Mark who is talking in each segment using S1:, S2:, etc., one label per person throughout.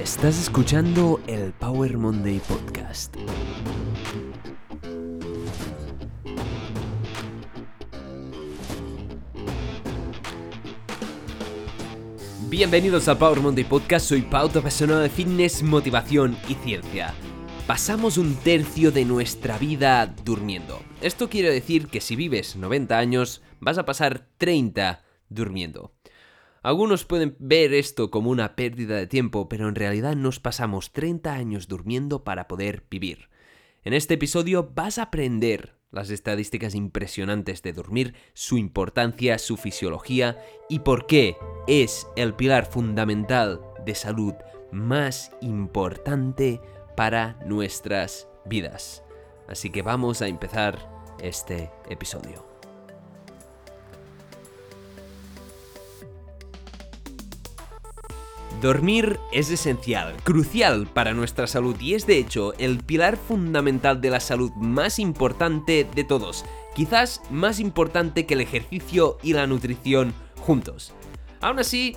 S1: Estás escuchando el Power Monday Podcast. Bienvenidos al Power Monday Podcast, soy Pau, apasionado de fitness, motivación y ciencia. Pasamos un tercio de nuestra vida durmiendo. Esto quiere decir que si vives 90 años, vas a pasar 30 durmiendo. Algunos pueden ver esto como una pérdida de tiempo, pero en realidad nos pasamos 30 años durmiendo para poder vivir. En este episodio vas a aprender las estadísticas impresionantes de dormir, su importancia, su fisiología y por qué es el pilar fundamental de salud más importante para nuestras vidas. Así que vamos a empezar este episodio. Dormir es esencial, crucial para nuestra salud y es de hecho el pilar fundamental de la salud más importante de todos, quizás más importante que el ejercicio y la nutrición juntos. Aún así,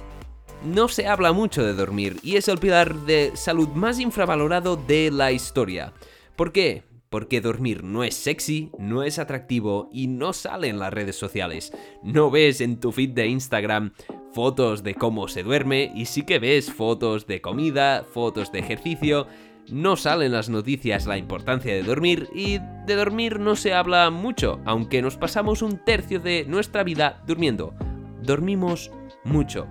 S1: no se habla mucho de dormir y es el pilar de salud más infravalorado de la historia. ¿Por qué? Porque dormir no es sexy, no es atractivo y no sale en las redes sociales. No ves en tu feed de Instagram fotos de cómo se duerme y sí que ves fotos de comida, fotos de ejercicio. No salen las noticias la importancia de dormir y de dormir no se habla mucho, aunque nos pasamos un tercio de nuestra vida durmiendo. Dormimos mucho.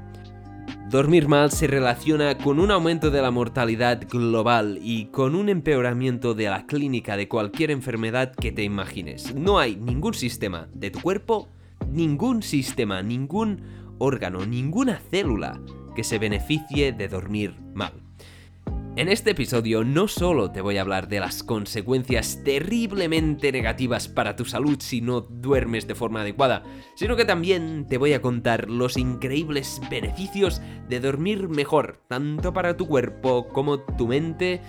S1: Dormir mal se relaciona con un aumento de la mortalidad global y con un empeoramiento de la clínica de cualquier enfermedad que te imagines. No hay ningún sistema de tu cuerpo, ningún sistema, ningún órgano, ninguna célula que se beneficie de dormir mal. En este episodio no solo te voy a hablar de las consecuencias terriblemente negativas para tu salud si no duermes de forma adecuada, sino que también te voy a contar los increíbles beneficios de dormir mejor, tanto para tu cuerpo como tu mente,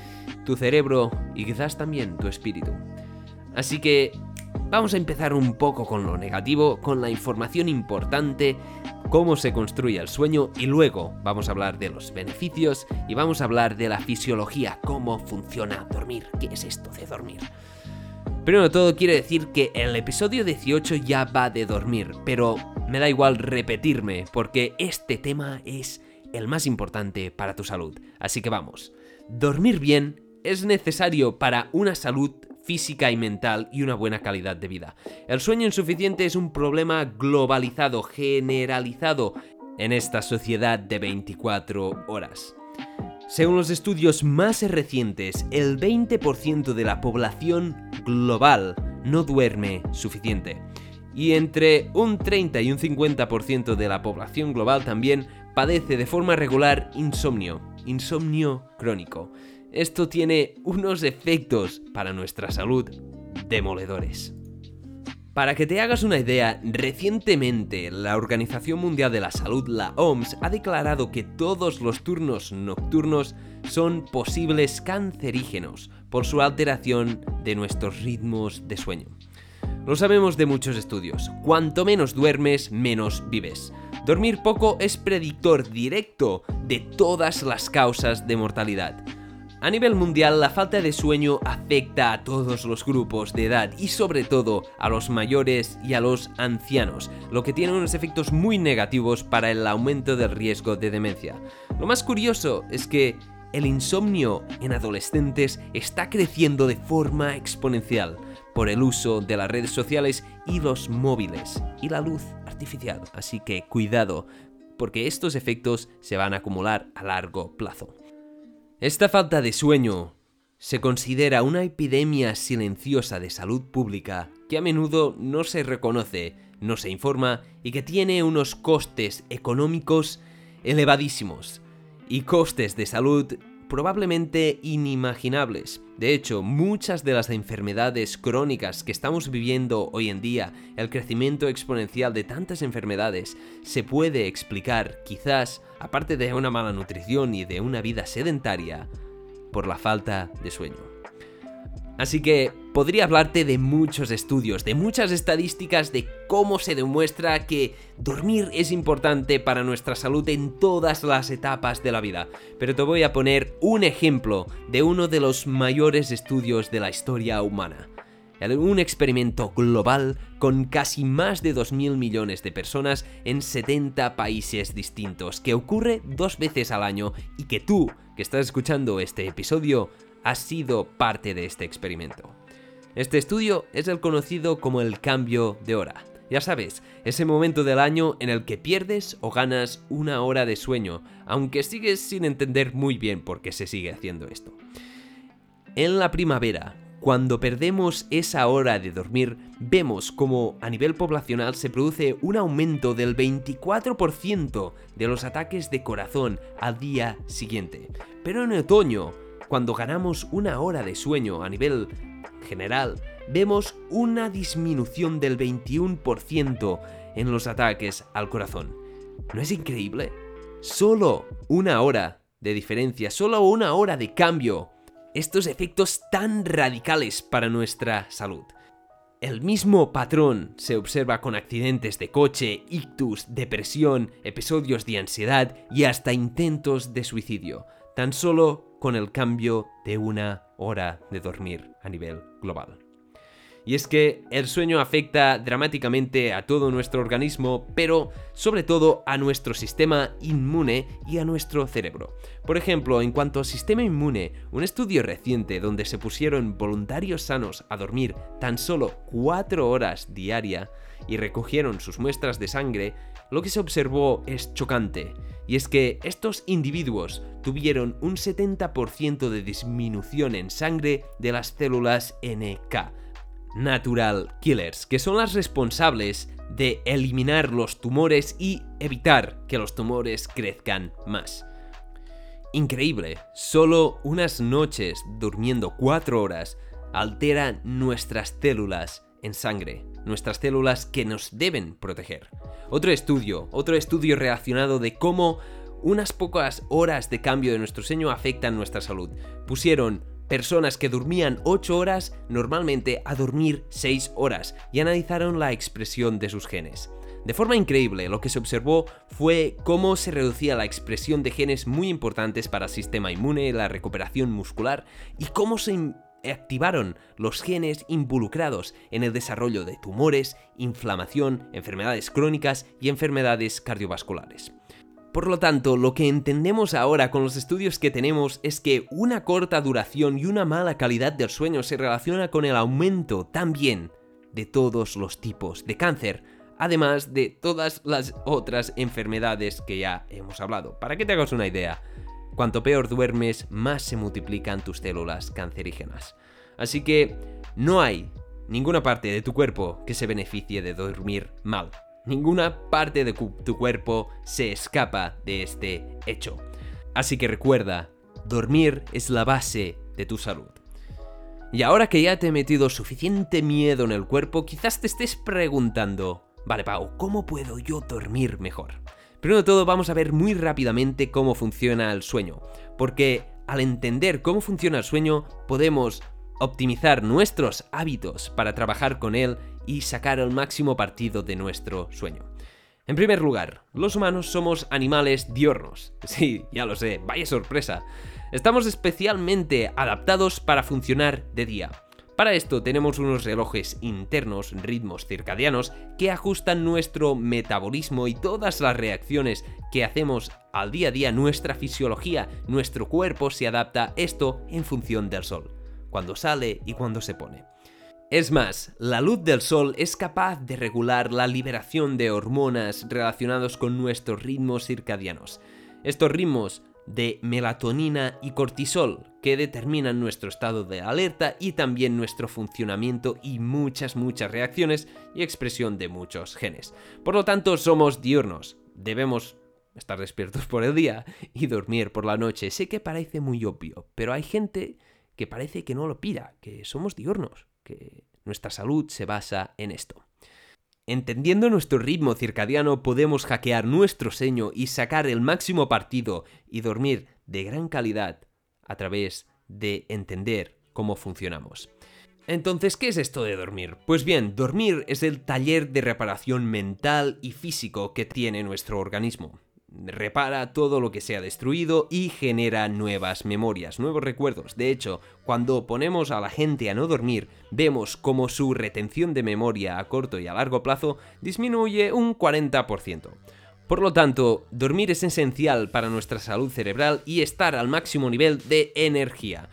S1: tu cerebro y quizás también tu espíritu. Así que vamos a empezar un poco con lo negativo, con la información importante cómo se construye el sueño y luego vamos a hablar de los beneficios y vamos a hablar de la fisiología, cómo funciona dormir, qué es esto de dormir. Primero de todo quiero decir que el episodio 18 ya va de dormir, pero me da igual repetirme porque este tema es el más importante para tu salud. Así que vamos, dormir bien es necesario para una salud física y mental y una buena calidad de vida. El sueño insuficiente es un problema globalizado, generalizado en esta sociedad de 24 horas. Según los estudios más recientes, el 20% de la población global no duerme suficiente. Y entre un 30 y un 50% de la población global también padece de forma regular insomnio, insomnio crónico esto tiene unos efectos para nuestra salud demoledores. Para que te hagas una idea, recientemente la Organización Mundial de la Salud, la OMS, ha declarado que todos los turnos nocturnos son posibles cancerígenos por su alteración de nuestros ritmos de sueño. Lo sabemos de muchos estudios, cuanto menos duermes, menos vives. Dormir poco es predictor directo de todas las causas de mortalidad. A nivel mundial, la falta de sueño afecta a todos los grupos de edad y sobre todo a los mayores y a los ancianos, lo que tiene unos efectos muy negativos para el aumento del riesgo de demencia. Lo más curioso es que el insomnio en adolescentes está creciendo de forma exponencial por el uso de las redes sociales y los móviles y la luz artificial. Así que cuidado, porque estos efectos se van a acumular a largo plazo. Esta falta de sueño se considera una epidemia silenciosa de salud pública que a menudo no se reconoce, no se informa y que tiene unos costes económicos elevadísimos y costes de salud probablemente inimaginables. De hecho, muchas de las enfermedades crónicas que estamos viviendo hoy en día, el crecimiento exponencial de tantas enfermedades, se puede explicar, quizás, aparte de una mala nutrición y de una vida sedentaria, por la falta de sueño. Así que podría hablarte de muchos estudios, de muchas estadísticas de cómo se demuestra que dormir es importante para nuestra salud en todas las etapas de la vida. Pero te voy a poner un ejemplo de uno de los mayores estudios de la historia humana. Un experimento global con casi más de 2.000 millones de personas en 70 países distintos, que ocurre dos veces al año y que tú, que estás escuchando este episodio, has sido parte de este experimento. Este estudio es el conocido como el cambio de hora. Ya sabes, ese momento del año en el que pierdes o ganas una hora de sueño, aunque sigues sin entender muy bien por qué se sigue haciendo esto. En la primavera, cuando perdemos esa hora de dormir, vemos como a nivel poblacional se produce un aumento del 24% de los ataques de corazón al día siguiente. Pero en otoño, cuando ganamos una hora de sueño a nivel general, vemos una disminución del 21% en los ataques al corazón. ¿No es increíble? Solo una hora de diferencia, solo una hora de cambio. Estos efectos tan radicales para nuestra salud. El mismo patrón se observa con accidentes de coche, ictus, depresión, episodios de ansiedad y hasta intentos de suicidio, tan solo con el cambio de una hora de dormir a nivel global. Y es que el sueño afecta dramáticamente a todo nuestro organismo, pero sobre todo a nuestro sistema inmune y a nuestro cerebro. Por ejemplo, en cuanto al sistema inmune, un estudio reciente donde se pusieron voluntarios sanos a dormir tan solo 4 horas diaria y recogieron sus muestras de sangre, lo que se observó es chocante, y es que estos individuos tuvieron un 70% de disminución en sangre de las células NK, Natural Killers, que son las responsables de eliminar los tumores y evitar que los tumores crezcan más. Increíble, solo unas noches durmiendo 4 horas alteran nuestras células en sangre, nuestras células que nos deben proteger. Otro estudio, otro estudio relacionado de cómo unas pocas horas de cambio de nuestro sueño afectan nuestra salud. Pusieron personas que dormían 8 horas normalmente a dormir 6 horas y analizaron la expresión de sus genes. De forma increíble, lo que se observó fue cómo se reducía la expresión de genes muy importantes para el sistema inmune, la recuperación muscular y cómo se activaron los genes involucrados en el desarrollo de tumores, inflamación, enfermedades crónicas y enfermedades cardiovasculares. Por lo tanto, lo que entendemos ahora con los estudios que tenemos es que una corta duración y una mala calidad del sueño se relaciona con el aumento también de todos los tipos de cáncer, además de todas las otras enfermedades que ya hemos hablado. Para que te hagas una idea, Cuanto peor duermes, más se multiplican tus células cancerígenas. Así que no hay ninguna parte de tu cuerpo que se beneficie de dormir mal. Ninguna parte de tu cuerpo se escapa de este hecho. Así que recuerda, dormir es la base de tu salud. Y ahora que ya te he metido suficiente miedo en el cuerpo, quizás te estés preguntando, vale Pau, ¿cómo puedo yo dormir mejor? Primero de todo vamos a ver muy rápidamente cómo funciona el sueño, porque al entender cómo funciona el sueño podemos optimizar nuestros hábitos para trabajar con él y sacar el máximo partido de nuestro sueño. En primer lugar, los humanos somos animales diurnos. Sí, ya lo sé, vaya sorpresa. Estamos especialmente adaptados para funcionar de día. Para esto tenemos unos relojes internos, ritmos circadianos, que ajustan nuestro metabolismo y todas las reacciones que hacemos al día a día, nuestra fisiología, nuestro cuerpo se adapta a esto en función del sol, cuando sale y cuando se pone. Es más, la luz del sol es capaz de regular la liberación de hormonas relacionados con nuestros ritmos circadianos. Estos ritmos de melatonina y cortisol que determinan nuestro estado de alerta y también nuestro funcionamiento y muchas muchas reacciones y expresión de muchos genes. Por lo tanto, somos diurnos. Debemos estar despiertos por el día y dormir por la noche. Sé que parece muy obvio, pero hay gente que parece que no lo pida, que somos diurnos, que nuestra salud se basa en esto. Entendiendo nuestro ritmo circadiano podemos hackear nuestro sueño y sacar el máximo partido y dormir de gran calidad a través de entender cómo funcionamos. Entonces, ¿qué es esto de dormir? Pues bien, dormir es el taller de reparación mental y físico que tiene nuestro organismo. Repara todo lo que se ha destruido y genera nuevas memorias, nuevos recuerdos. De hecho, cuando ponemos a la gente a no dormir, vemos como su retención de memoria a corto y a largo plazo disminuye un 40%. Por lo tanto, dormir es esencial para nuestra salud cerebral y estar al máximo nivel de energía.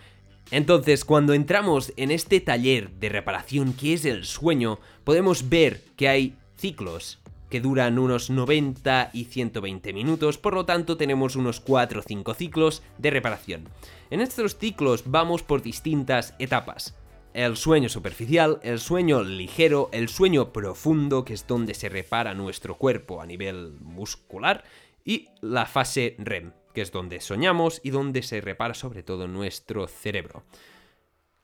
S1: Entonces, cuando entramos en este taller de reparación que es el sueño, podemos ver que hay ciclos que duran unos 90 y 120 minutos, por lo tanto tenemos unos 4 o 5 ciclos de reparación. En estos ciclos vamos por distintas etapas. El sueño superficial, el sueño ligero, el sueño profundo, que es donde se repara nuestro cuerpo a nivel muscular, y la fase REM, que es donde soñamos y donde se repara sobre todo nuestro cerebro.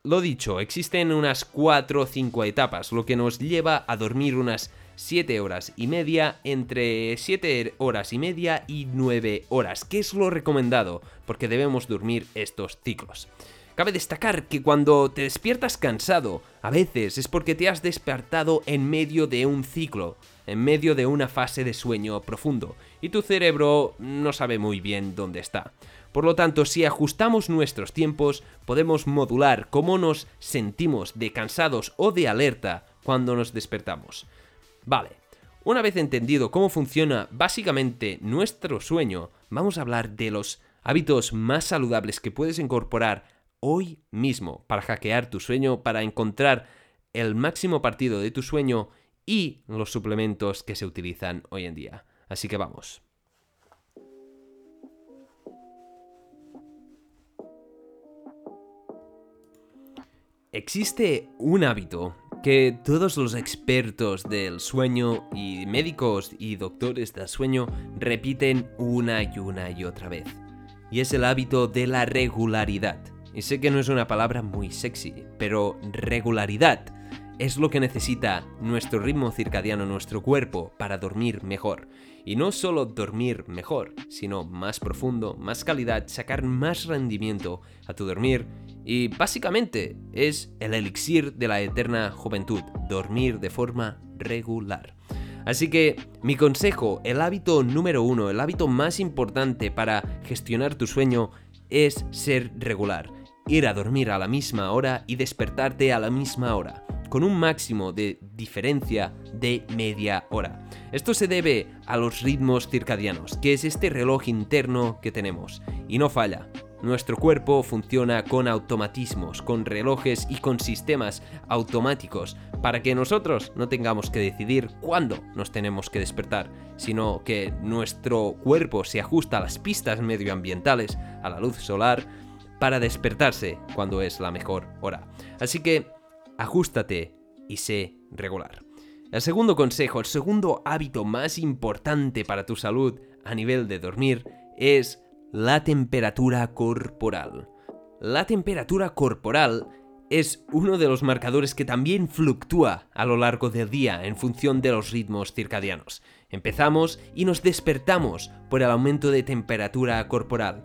S1: Lo dicho, existen unas 4 o 5 etapas, lo que nos lleva a dormir unas 7 horas y media, entre 7 horas y media y 9 horas, que es lo recomendado, porque debemos dormir estos ciclos. Cabe destacar que cuando te despiertas cansado, a veces es porque te has despertado en medio de un ciclo, en medio de una fase de sueño profundo, y tu cerebro no sabe muy bien dónde está. Por lo tanto, si ajustamos nuestros tiempos, podemos modular cómo nos sentimos de cansados o de alerta cuando nos despertamos. Vale, una vez entendido cómo funciona básicamente nuestro sueño, vamos a hablar de los hábitos más saludables que puedes incorporar hoy mismo para hackear tu sueño, para encontrar el máximo partido de tu sueño y los suplementos que se utilizan hoy en día. Así que vamos. Existe un hábito que todos los expertos del sueño y médicos y doctores del sueño repiten una y una y otra vez. Y es el hábito de la regularidad. Y sé que no es una palabra muy sexy, pero regularidad es lo que necesita nuestro ritmo circadiano, nuestro cuerpo, para dormir mejor. Y no solo dormir mejor, sino más profundo, más calidad, sacar más rendimiento a tu dormir. Y básicamente es el elixir de la eterna juventud, dormir de forma regular. Así que mi consejo, el hábito número uno, el hábito más importante para gestionar tu sueño es ser regular ir a dormir a la misma hora y despertarte a la misma hora, con un máximo de diferencia de media hora. Esto se debe a los ritmos circadianos, que es este reloj interno que tenemos, y no falla. Nuestro cuerpo funciona con automatismos, con relojes y con sistemas automáticos para que nosotros no tengamos que decidir cuándo nos tenemos que despertar, sino que nuestro cuerpo se ajusta a las pistas medioambientales, a la luz solar, para despertarse cuando es la mejor hora. Así que ajustate y sé regular. El segundo consejo, el segundo hábito más importante para tu salud a nivel de dormir es la temperatura corporal. La temperatura corporal es uno de los marcadores que también fluctúa a lo largo del día en función de los ritmos circadianos. Empezamos y nos despertamos por el aumento de temperatura corporal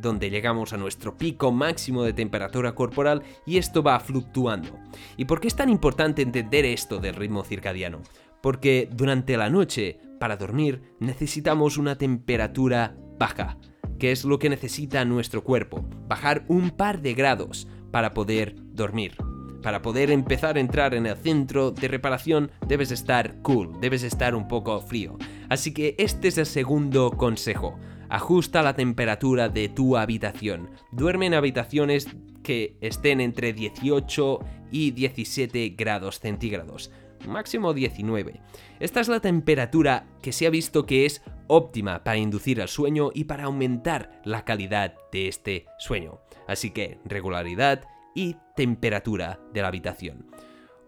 S1: donde llegamos a nuestro pico máximo de temperatura corporal y esto va fluctuando. ¿Y por qué es tan importante entender esto del ritmo circadiano? Porque durante la noche, para dormir, necesitamos una temperatura baja, que es lo que necesita nuestro cuerpo, bajar un par de grados para poder dormir. Para poder empezar a entrar en el centro de reparación debes estar cool, debes estar un poco frío. Así que este es el segundo consejo Ajusta la temperatura de tu habitación. Duerme en habitaciones que estén entre 18 y 17 grados centígrados, máximo 19. Esta es la temperatura que se ha visto que es óptima para inducir al sueño y para aumentar la calidad de este sueño. Así que regularidad y temperatura de la habitación.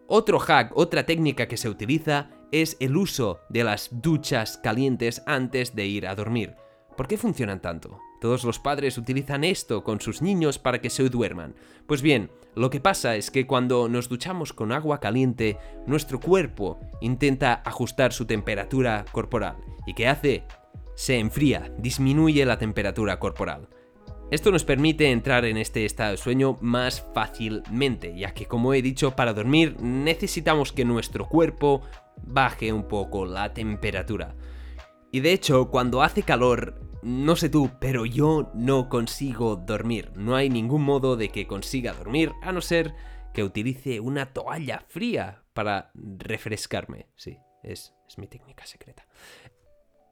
S1: Otro hack, otra técnica que se utiliza es el uso de las duchas calientes antes de ir a dormir. ¿Por qué funcionan tanto? Todos los padres utilizan esto con sus niños para que se duerman. Pues bien, lo que pasa es que cuando nos duchamos con agua caliente, nuestro cuerpo intenta ajustar su temperatura corporal. ¿Y qué hace? Se enfría, disminuye la temperatura corporal. Esto nos permite entrar en este estado de sueño más fácilmente, ya que como he dicho, para dormir necesitamos que nuestro cuerpo baje un poco la temperatura. Y de hecho, cuando hace calor, no sé tú, pero yo no consigo dormir. No hay ningún modo de que consiga dormir, a no ser que utilice una toalla fría para refrescarme. Sí, es, es mi técnica secreta.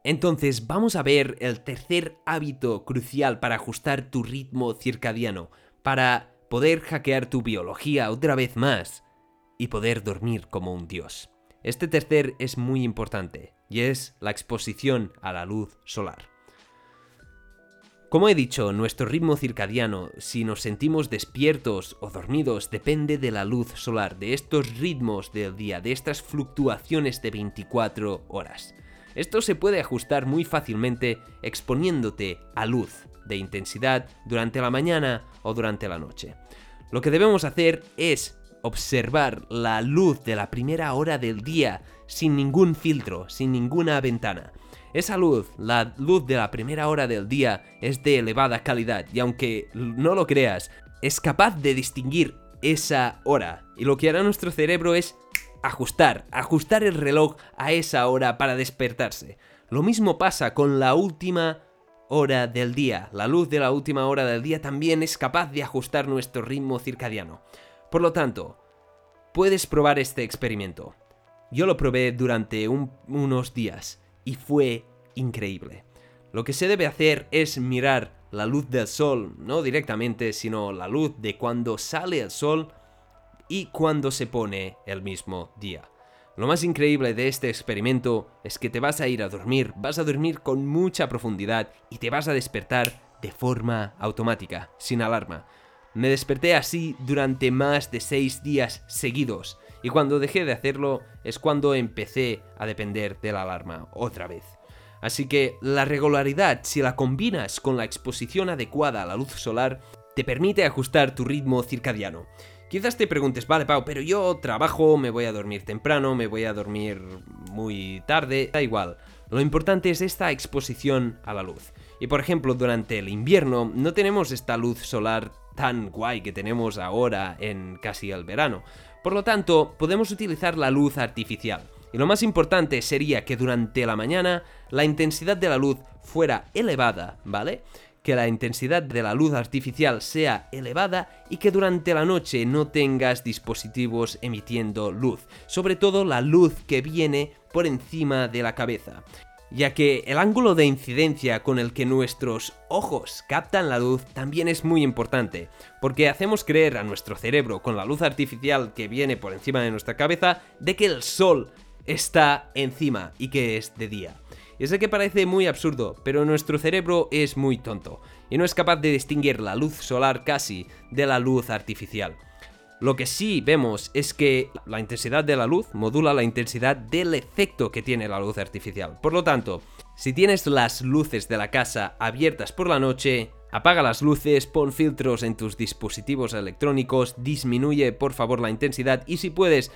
S1: Entonces vamos a ver el tercer hábito crucial para ajustar tu ritmo circadiano, para poder hackear tu biología otra vez más y poder dormir como un dios. Este tercer es muy importante y es la exposición a la luz solar. Como he dicho, nuestro ritmo circadiano, si nos sentimos despiertos o dormidos, depende de la luz solar, de estos ritmos del día, de estas fluctuaciones de 24 horas. Esto se puede ajustar muy fácilmente exponiéndote a luz de intensidad durante la mañana o durante la noche. Lo que debemos hacer es observar la luz de la primera hora del día sin ningún filtro, sin ninguna ventana. Esa luz, la luz de la primera hora del día, es de elevada calidad y aunque no lo creas, es capaz de distinguir esa hora. Y lo que hará nuestro cerebro es ajustar, ajustar el reloj a esa hora para despertarse. Lo mismo pasa con la última hora del día. La luz de la última hora del día también es capaz de ajustar nuestro ritmo circadiano. Por lo tanto, puedes probar este experimento. Yo lo probé durante unos días y fue increíble. Lo que se debe hacer es mirar la luz del sol, no directamente, sino la luz de cuando sale el sol y cuando se pone el mismo día. Lo más increíble de este experimento es que te vas a ir a dormir, vas a dormir con mucha profundidad y te vas a despertar de forma automática, sin alarma. Me desperté así durante más de 6 días seguidos y cuando dejé de hacerlo es cuando empecé a depender de la alarma otra vez. Así que la regularidad, si la combinas con la exposición adecuada a la luz solar, te permite ajustar tu ritmo circadiano. Quizás te preguntes, vale, Pau, pero yo trabajo, me voy a dormir temprano, me voy a dormir muy tarde, da igual. Lo importante es esta exposición a la luz. Y por ejemplo, durante el invierno no tenemos esta luz solar tan guay que tenemos ahora en casi el verano. Por lo tanto, podemos utilizar la luz artificial. Y lo más importante sería que durante la mañana la intensidad de la luz fuera elevada, ¿vale? que la intensidad de la luz artificial sea elevada y que durante la noche no tengas dispositivos emitiendo luz, sobre todo la luz que viene por encima de la cabeza ya que el ángulo de incidencia con el que nuestros ojos captan la luz también es muy importante, porque hacemos creer a nuestro cerebro con la luz artificial que viene por encima de nuestra cabeza de que el sol está encima y que es de día. Y sé que parece muy absurdo, pero nuestro cerebro es muy tonto y no es capaz de distinguir la luz solar casi de la luz artificial. Lo que sí vemos es que la intensidad de la luz modula la intensidad del efecto que tiene la luz artificial. Por lo tanto, si tienes las luces de la casa abiertas por la noche, apaga las luces, pon filtros en tus dispositivos electrónicos, disminuye por favor la intensidad y si puedes,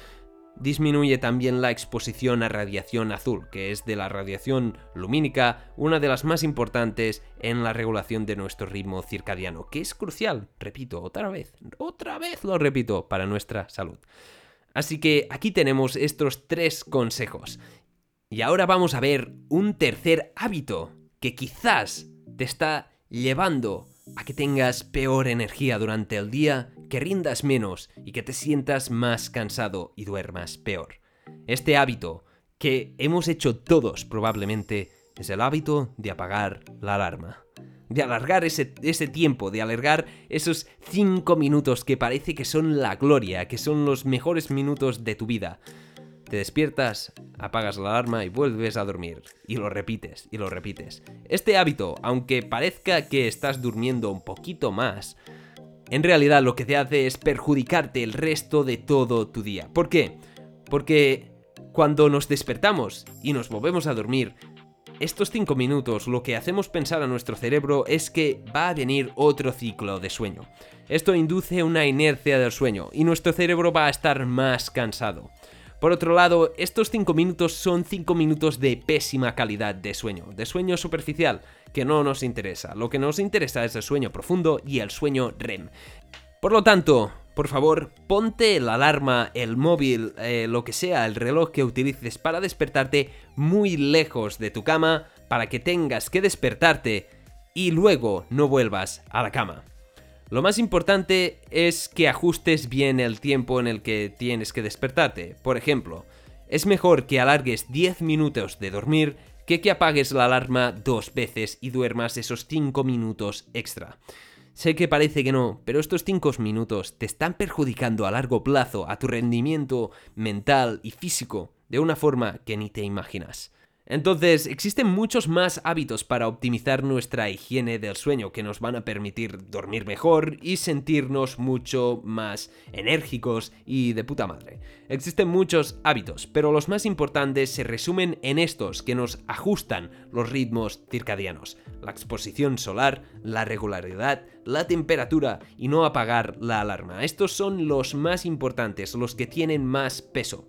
S1: disminuye también la exposición a radiación azul, que es de la radiación lumínica, una de las más importantes en la regulación de nuestro ritmo circadiano, que es crucial, repito, otra vez, otra vez lo repito, para nuestra salud. Así que aquí tenemos estos tres consejos. Y ahora vamos a ver un tercer hábito que quizás te está llevando a que tengas peor energía durante el día, que rindas menos y que te sientas más cansado y duermas peor. Este hábito, que hemos hecho todos probablemente, es el hábito de apagar la alarma. De alargar ese, ese tiempo, de alargar esos 5 minutos que parece que son la gloria, que son los mejores minutos de tu vida. Te despiertas, apagas la alarma y vuelves a dormir. Y lo repites, y lo repites. Este hábito, aunque parezca que estás durmiendo un poquito más, en realidad lo que te hace es perjudicarte el resto de todo tu día. ¿Por qué? Porque cuando nos despertamos y nos volvemos a dormir, estos 5 minutos lo que hacemos pensar a nuestro cerebro es que va a venir otro ciclo de sueño. Esto induce una inercia del sueño y nuestro cerebro va a estar más cansado. Por otro lado, estos 5 minutos son 5 minutos de pésima calidad de sueño, de sueño superficial, que no nos interesa. Lo que nos interesa es el sueño profundo y el sueño REM. Por lo tanto, por favor, ponte la alarma, el móvil, eh, lo que sea, el reloj que utilices para despertarte muy lejos de tu cama para que tengas que despertarte y luego no vuelvas a la cama. Lo más importante es que ajustes bien el tiempo en el que tienes que despertarte. Por ejemplo, es mejor que alargues 10 minutos de dormir que que apagues la alarma dos veces y duermas esos 5 minutos extra. Sé que parece que no, pero estos 5 minutos te están perjudicando a largo plazo a tu rendimiento mental y físico de una forma que ni te imaginas. Entonces, existen muchos más hábitos para optimizar nuestra higiene del sueño que nos van a permitir dormir mejor y sentirnos mucho más enérgicos y de puta madre. Existen muchos hábitos, pero los más importantes se resumen en estos que nos ajustan los ritmos circadianos. La exposición solar, la regularidad, la temperatura y no apagar la alarma. Estos son los más importantes, los que tienen más peso.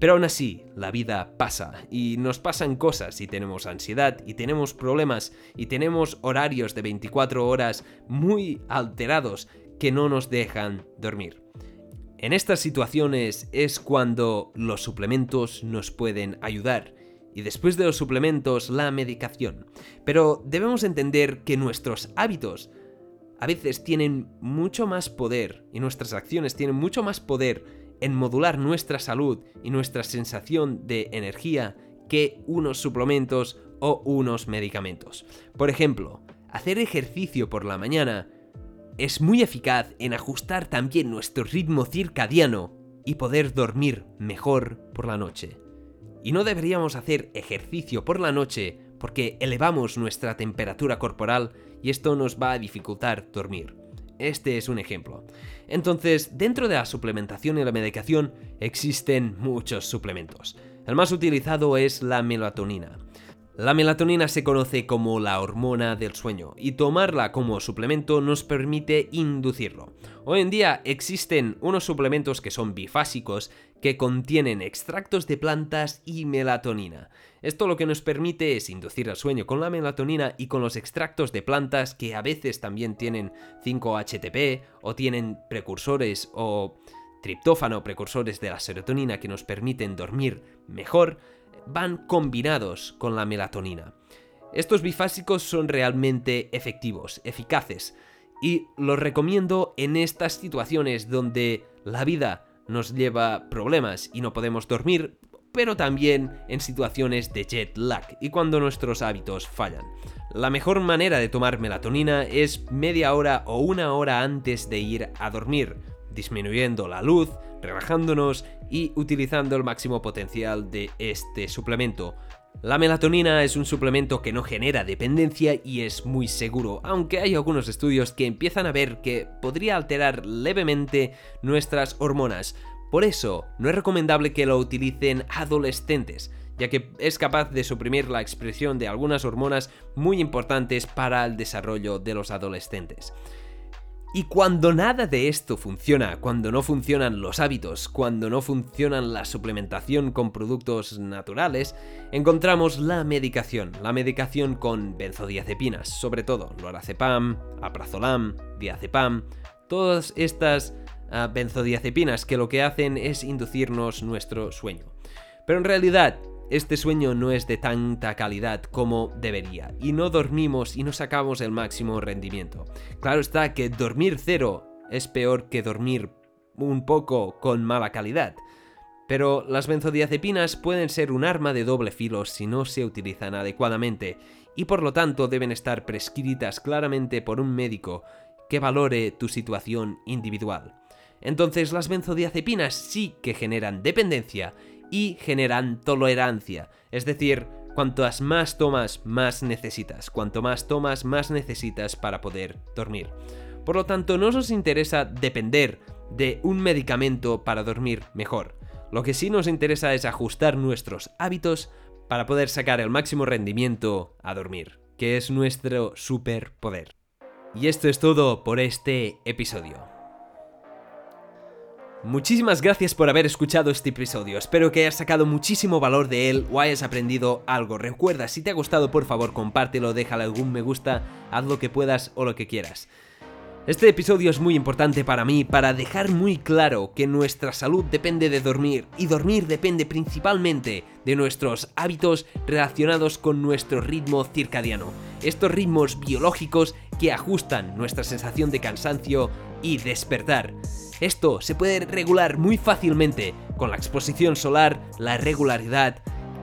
S1: Pero aún así, la vida pasa y nos pasan cosas y tenemos ansiedad y tenemos problemas y tenemos horarios de 24 horas muy alterados que no nos dejan dormir. En estas situaciones es cuando los suplementos nos pueden ayudar y después de los suplementos la medicación. Pero debemos entender que nuestros hábitos a veces tienen mucho más poder y nuestras acciones tienen mucho más poder en modular nuestra salud y nuestra sensación de energía que unos suplementos o unos medicamentos. Por ejemplo, hacer ejercicio por la mañana es muy eficaz en ajustar también nuestro ritmo circadiano y poder dormir mejor por la noche. Y no deberíamos hacer ejercicio por la noche porque elevamos nuestra temperatura corporal y esto nos va a dificultar dormir. Este es un ejemplo. Entonces, dentro de la suplementación y la medicación existen muchos suplementos. El más utilizado es la melatonina. La melatonina se conoce como la hormona del sueño y tomarla como suplemento nos permite inducirlo. Hoy en día existen unos suplementos que son bifásicos que contienen extractos de plantas y melatonina. Esto lo que nos permite es inducir el sueño con la melatonina y con los extractos de plantas que a veces también tienen 5-HTP o tienen precursores o triptófano, precursores de la serotonina que nos permiten dormir mejor, van combinados con la melatonina. Estos bifásicos son realmente efectivos, eficaces, y los recomiendo en estas situaciones donde la vida nos lleva problemas y no podemos dormir, pero también en situaciones de jet lag y cuando nuestros hábitos fallan. La mejor manera de tomar melatonina es media hora o una hora antes de ir a dormir, disminuyendo la luz, relajándonos y utilizando el máximo potencial de este suplemento. La melatonina es un suplemento que no genera dependencia y es muy seguro, aunque hay algunos estudios que empiezan a ver que podría alterar levemente nuestras hormonas. Por eso, no es recomendable que lo utilicen adolescentes, ya que es capaz de suprimir la expresión de algunas hormonas muy importantes para el desarrollo de los adolescentes. Y cuando nada de esto funciona, cuando no funcionan los hábitos, cuando no funcionan la suplementación con productos naturales, encontramos la medicación, la medicación con benzodiazepinas, sobre todo lorazepam, aprazolam, diazepam, todas estas benzodiazepinas que lo que hacen es inducirnos nuestro sueño. Pero en realidad, este sueño no es de tanta calidad como debería y no dormimos y no sacamos el máximo rendimiento. Claro está que dormir cero es peor que dormir un poco con mala calidad. Pero las benzodiazepinas pueden ser un arma de doble filo si no se utilizan adecuadamente y por lo tanto deben estar prescritas claramente por un médico que valore tu situación individual. Entonces las benzodiazepinas sí que generan dependencia y generan tolerancia. Es decir, cuantas más tomas, más necesitas. Cuanto más tomas, más necesitas para poder dormir. Por lo tanto, no nos interesa depender de un medicamento para dormir mejor. Lo que sí nos interesa es ajustar nuestros hábitos para poder sacar el máximo rendimiento a dormir, que es nuestro superpoder. Y esto es todo por este episodio. Muchísimas gracias por haber escuchado este episodio, espero que hayas sacado muchísimo valor de él o hayas aprendido algo. Recuerda, si te ha gustado por favor compártelo, déjale algún me gusta, haz lo que puedas o lo que quieras. Este episodio es muy importante para mí para dejar muy claro que nuestra salud depende de dormir y dormir depende principalmente de nuestros hábitos relacionados con nuestro ritmo circadiano. Estos ritmos biológicos que ajustan nuestra sensación de cansancio y despertar. Esto se puede regular muy fácilmente con la exposición solar, la regularidad,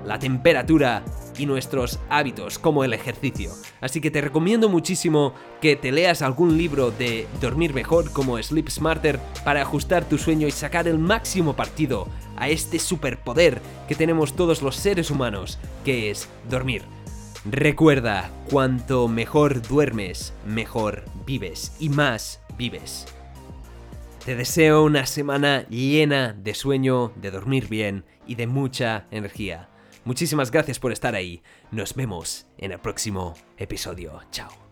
S1: la temperatura y nuestros hábitos como el ejercicio. Así que te recomiendo muchísimo que te leas algún libro de dormir mejor como Sleep Smarter para ajustar tu sueño y sacar el máximo partido a este superpoder que tenemos todos los seres humanos, que es dormir. Recuerda, cuanto mejor duermes, mejor vives y más vives. Te deseo una semana llena de sueño, de dormir bien y de mucha energía. Muchísimas gracias por estar ahí. Nos vemos en el próximo episodio. Chao.